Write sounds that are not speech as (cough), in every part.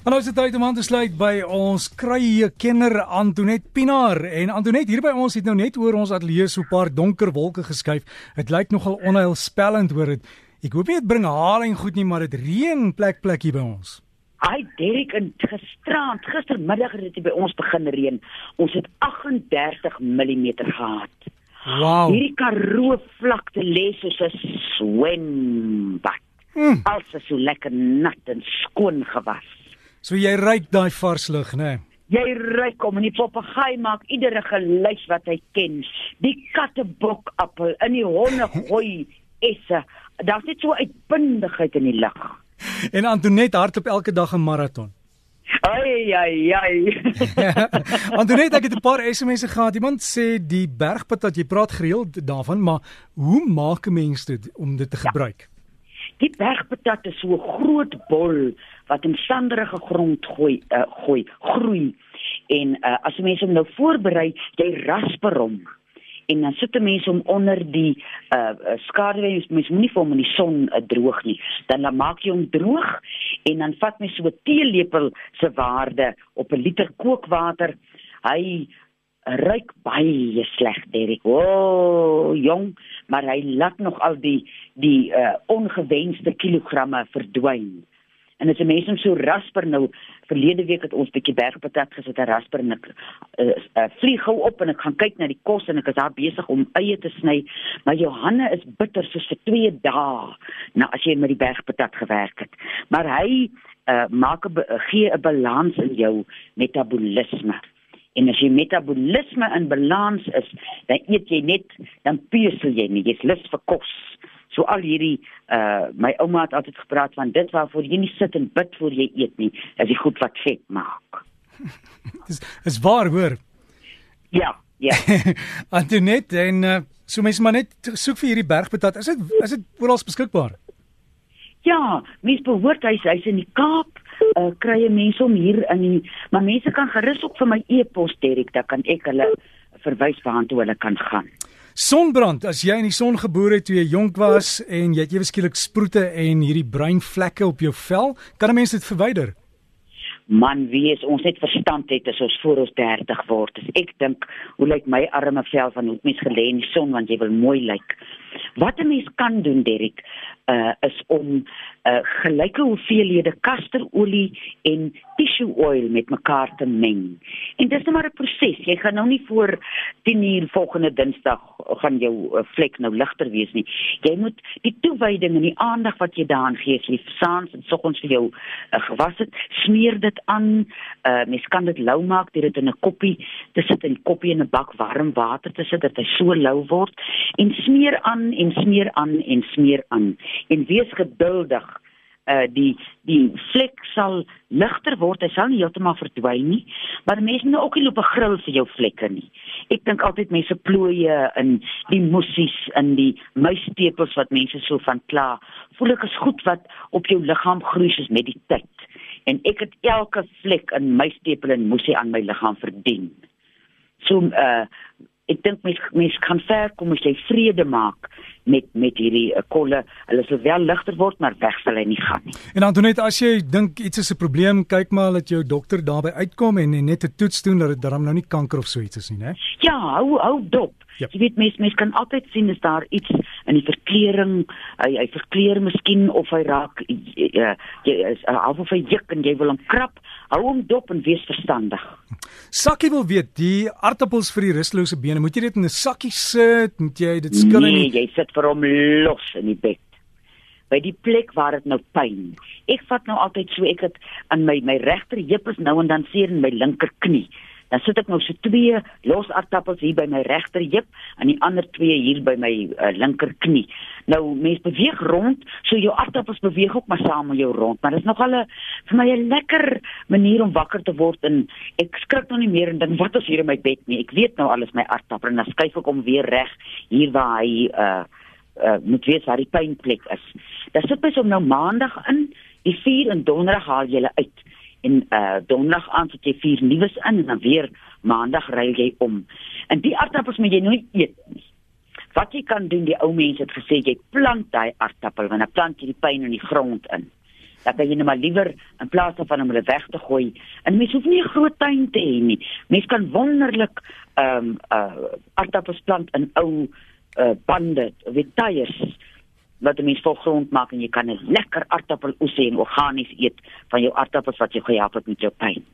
En nou is dit tyd om aan te sluit by ons krye kenner Antonet Pinaar en Antonet hier by ons het nou net oor ons ateljee so 'n paar donker wolke geskuif. Dit lyk nogal onheilspellend hoor dit. Ek hoop nie dit bring haring goed nie, maar dit reën plek plek hier by ons. Ai Derek, en gisterand, gistermiddag het dit by ons begin reën. Ons het 38 mm gehad. Wow. Hierdie Karoo vlakte lê soos 'n swembad. Hmm. Alles is so lekker nat en skoon gewas. So jy ruik daai vars lug, né? Jy ruik hom en die papegaai maak iedere geluid wat hy ken. Die kattebok appel in die honde gooi esse. Daar's net so uitbundigheid in die lug. En Antonet hardloop elke dag 'n maraton. Ai ai ai. (laughs) (laughs) Antonet, ek het 'n paar SMS'e gehad. Iemand sê die bergpad wat jy praat gereeld daarvan, maar hoe maak 'n mens dit om dit te gebruik? Die bergpatat is so groot bol wat in sanderige grond gooi uh, gooi groei. En uh, as jy mense hom nou voorberei, jy rasper hom. En dan sit 'n mens hom onder die uh skaduwee, mens moenie vir hom in die son uh, droog nie. Dan dan maak jy hom droog en dan vat mens so 'n teelepel se waarde op 'n liter kookwater. Hy ruik baie sleg, Derek. O, oh, jong, maar hy laat nog al die die uh ongewenste kilogramme verdwyn. En 'n mens hom so rasper nou verlede week het ons bietjie bergpatat gesit en rasper en ek uh, uh, vlieg gou op en ek gaan kyk na die kos en ek is daar besig om eie te sny, maar jou hande is bitter soos vir 2 dae nou as jy met die bergpatat gewerk het. Maar hy uh, maak 'n gee 'n balans in jou metabolisme. En as jy metabolisme in balans is, dan eet jy net, dan pesel jy nie, jy's lus vir kos. So al hierdie uh my ouma het altyd gepraat van dit waarvoor jy nie sit en bid voor jy eet nie, is die goed wat vet maak. (laughs) Dis is waar hoor. Ja, ja. (laughs) Antonet en uh, so mense maar net soek vir hierdie bergpatat. Is dit is dit oral beskikbaar? Ja, mens behoort hy's hy's in die Kaap. Uh kry jy mense om hier in die maar mense kan gerus ook vir my e-pos Derek, dan kan ek hulle verwys waar toe hulle kan gaan. Sonbrand, as jy in die son gebore het toe jy jonk was en jy het ewe skielik sproete en hierdie bruin vlekke op jou vel, kan 'n mens dit verwyder? Man, wie is ons net verstand het as ons voor ons 30 word. As ek dink, hoe lyk my arme vel van hoe mens gelê in die son want jy wil mooi lyk. Wat 'n mens kan doen, Derek, uh is om uh gelyke hoeveelhede kasterolie en tissue oil met mekaar te meng. En dis net maar 'n proses. Jy gaan nou nie voor 10:00 volgende Dinsdag gaan jou uh, vlek nou ligter wees nie. Jy moet die toewyding en die aandag wat jy daaraan gee, as jy saans en soggens vir jou uh, gewas het, smeer dit aan. Uh mens kan dit lou maak deur dit in 'n koppie te sit in 'n koppie in 'n bak warm water te sit dat hy so lou word en smeer aan en smeer aan en smeer aan en wees geduldig. Uh die die vlek sal ligter word, hy sal nie heeltemal verdwyn nie, maar mense moet ook nie loop 'n grill vir jou vlekke nie. Ek dink altyd mense plooie in die mossies in die muistepels wat mense so van kla. Voel ek is goed wat op jou liggaam groei soos met die tyd. En ek het elke vlek in muistepel en moesie aan my liggaam verdien. So uh ek dink mens mens kan ver kom as jy vrede maak met met hierdie uh, kolle. Hulle sal wel ligter word, maar weg sal hy nie gaan nie. En Antonet, as jy dink iets is 'n probleem, kyk maar dat jou dokter daarby uitkom en, en net 'n toets doen dat dit darm nou nie kanker of so iets is nie, né? Ja, hou hou dop. Yep. Jy weet mens mens kan altyd sien as daar iets in die verkleuring, hy hy verkleur miskien of hy raak jy, jy is half of hy juk en jy wil hom krap. Hou hom dop en wees verstandig. Sakkie wil weet, die aartappels vir die rustelose bene, moet jy dit in 'n sakkie sit? Moet jy dit skil in? Nee, jy sit vir hom los in die bed. By die plek waar dit nou pyn. Ek vat nou altyd so ek het aan my my regter heup is nou en dan seer in my linker knie. Dan sit ek nou so twee los aartappels hier by my regter heup en die ander twee hier by my uh, linker knie. Nou mens beweeg rond, so jou aartappels beweeg ook maar saam met jou rond, maar dit is nogal 'n vir my 'n lekker manier om wakker te word en ek skrik nou nie meer en dink wat is hier in my bed nie. Ek weet nou alles my aartappel en dan skuif ek hom weer reg hier waar hy uh uh moet weet waar die pynplek is. Dan sit mens hom nou maandag in, die 4 en donderdag haal jy hulle uit en uh donderdag aan sit jy vier nuus in en dan weer maandag ry jy om. En die aardappels moet jy nooit eet nie. Wat jy kan doen, die ou mense het gesê jy plant daai aardappel want dan plant jy die pyn in die grond in. kan jy net maar liewer in plaas daarvan om hulle weg te gooi. En mens hoef nie 'n groot tuin te hê nie. Mens kan wonderlik ehm um, uh aardappels plant in ou uh bande, weet tyres wat die mens volgrond maak en jy kan 'n lekker aardappeloes en organies eet van jou aardappels wat jy gehelp het met jou pyn.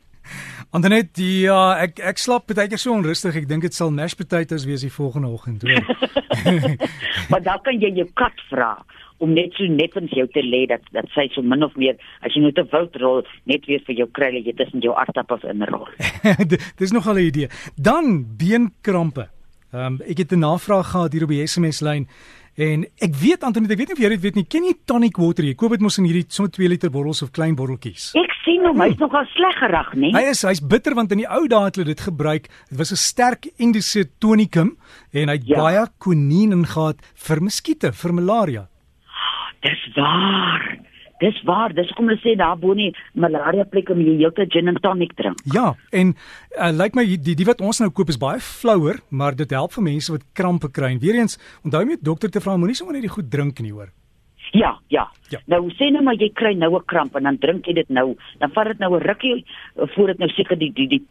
Andernet, ja, ek ek slaap baie keer so onrustig. Ek dink dit sal mashed potatoes wees die volgende oggend, hoor. (laughs) (laughs) maar dan kan jy jou kat vra om net so net vir jou te lê dat dat sy so min of meer as jy net 'n wild rol net weer vir jou kry jy tussen jou aardappels in rol. (laughs) Dis nog 'n idee. Dan beenkrampe. Ehm um, ek het 'n navraag gehad hier op die SMS lyn en ek weet Antonie, ek weet nie of jy dit weet nie. Ken jy tonic water? Jy koop dit mos in hierdie sommer 2 liter bottels of klein botteltjies. Ek sien hom, hy's nogal sleg gerag, né? Hy is hy's bitter want in die ou dae het hulle dit gebruik. Dit was 'n sterk indiese tonicum en hy het ja. baie konien ingehaat vir muskiete, vir malaria. Dis waar. Dis waar, dis kom hulle sê daar bo nie malaria plek om jy heeltyd gin and tonic drink. Ja, en uh, lyk like my die die wat ons nou koop is baie flouer, maar dit help vir mense wat krampe kry. En weer eens, onthou jy met dokter te vra moenie sommer net die goed drink nie, hoor. Ja, ja, ja. Nou sê nou maar jy kry nou 'n kramp en dan drink jy dit nou, dan vat dit nou 'n rukkie eh, voor dit nou seker die die die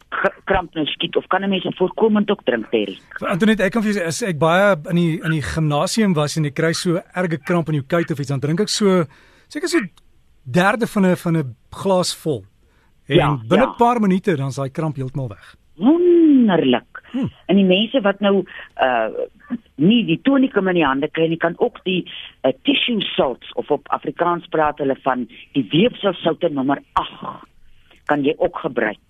kramp nou skiet of kan 'n mens dit voorkomend ook drink, Terry? Antoinette, ek kan vir jou sê ek baie in die in die gimnasium was en ek kry so erge kramp in jou kuit of iets, dan drink ek so seker so derde van 'n van 'n glas vol. En ja, binne 'n ja. paar minute dan is daai kramp heeltemal weg. Wonderlik. Hm. En die mense wat nou uh nie die tonikum in die hande kry nie, kan ook die uh, tissue salts of op Afrikaans praat hulle van die weefselsoute nommer 8 kan jy ook gebruik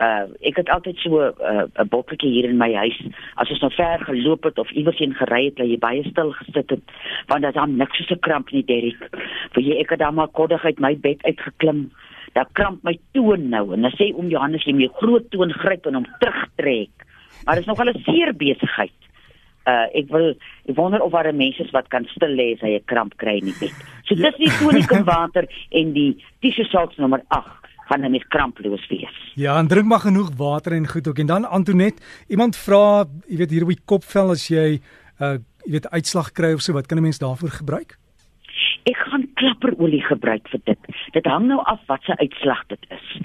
uh ek het altyd so 'n uh, 'n botteltjie hier in my huis as ons nou ver geloop het of iewers heen gery het, dat jy baie stil gesit het want dit dan niks so 'n kramp nie Derrick. Vir jy ek het dan maar koddig uit my bed uitgeklim. Daar kramp my toon nou en dan sê oom Johannes jy moet groot toon gryp en hom terugtrek. Maar dit is nog al 'n seer besigheid. Uh ek wil ek wonder of daar mense is wat kan stil lê as hy 'n kramp kry in die bed. So dis die tonikum (laughs) water en die tissue salts nommer 8 van 'n mens kramploos wees. Ja, en drink maar genoeg water en goed ook. En dan Antonet, iemand vra, jy weet hier op die kopvel as jy uh jy weet uitslag kry of so, wat kan 'n mens daarvoor gebruik? Ek gaan klapperolie gebruik vir dit. Dit hang nou af wat se uitslag dit is.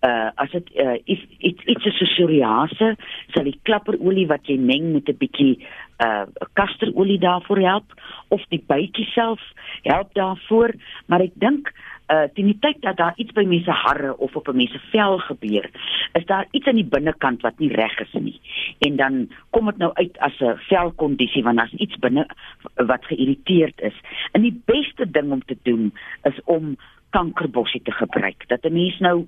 Uh as dit uh iets iets iets so psoriase, sal die klapperolie wat jy meng met 'n bietjie uh kasterolie daarvoor help of die bytjie self help daarvoor, maar ek dink uh teen die tyd dat daar iets by mense harre of op 'n mens se vel gebeur, is daar iets aan die binnekant wat nie reg is nie. En dan kom dit nou uit as 'n velkondisie want daar's iets binne wat geïrriteerd is. En die beste ding om te doen is om kankerbossie te gebruik. Dat 'n mens nou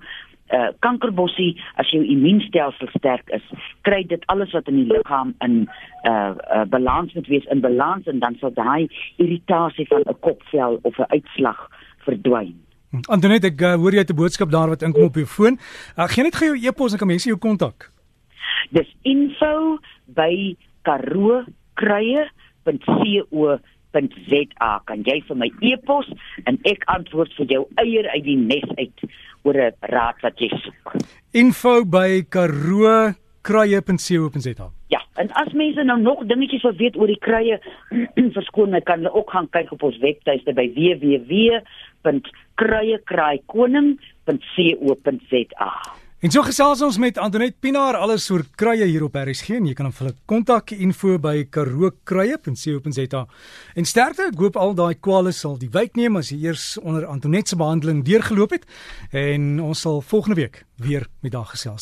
uh kankerbossie as jou immuunstelsel sterk is, kry dit alles wat in die liggaam in uh, uh balans moet wees in balans en dan sal daai irritasie van 'n kopvel of 'n uitslag verdwyn. Antoinette, ek uh, hoor jy het 'n boodskap daar wat inkom op jou foon. Uh, Geen net gou jou e-pos en kan mense jou kontak. Dis info by karookruie.co.za. Kan jy vir my e-pos en ek antwoord vir jou eier uit die nes uit oor 'n raad wat jy soek. Info by karookruie.co.za. En as mense nou nog dingetjies wil weet oor die kruie, (clears throat) verskoon my, kan hulle ook gaan kyk op ons webtuiste by www.kruiekruikoning.co.za. En so gesels ons met Antoinette Pinaar alles oor kruie hier op RSG en jy kan hom hulle kontak info by karookruie.co.za. En sterkte, ek hoop al daai kwale sal die wyk neem as jy eers onder Antoinette se behandeling deurgeloop het en ons sal volgende week weer met haar gesels.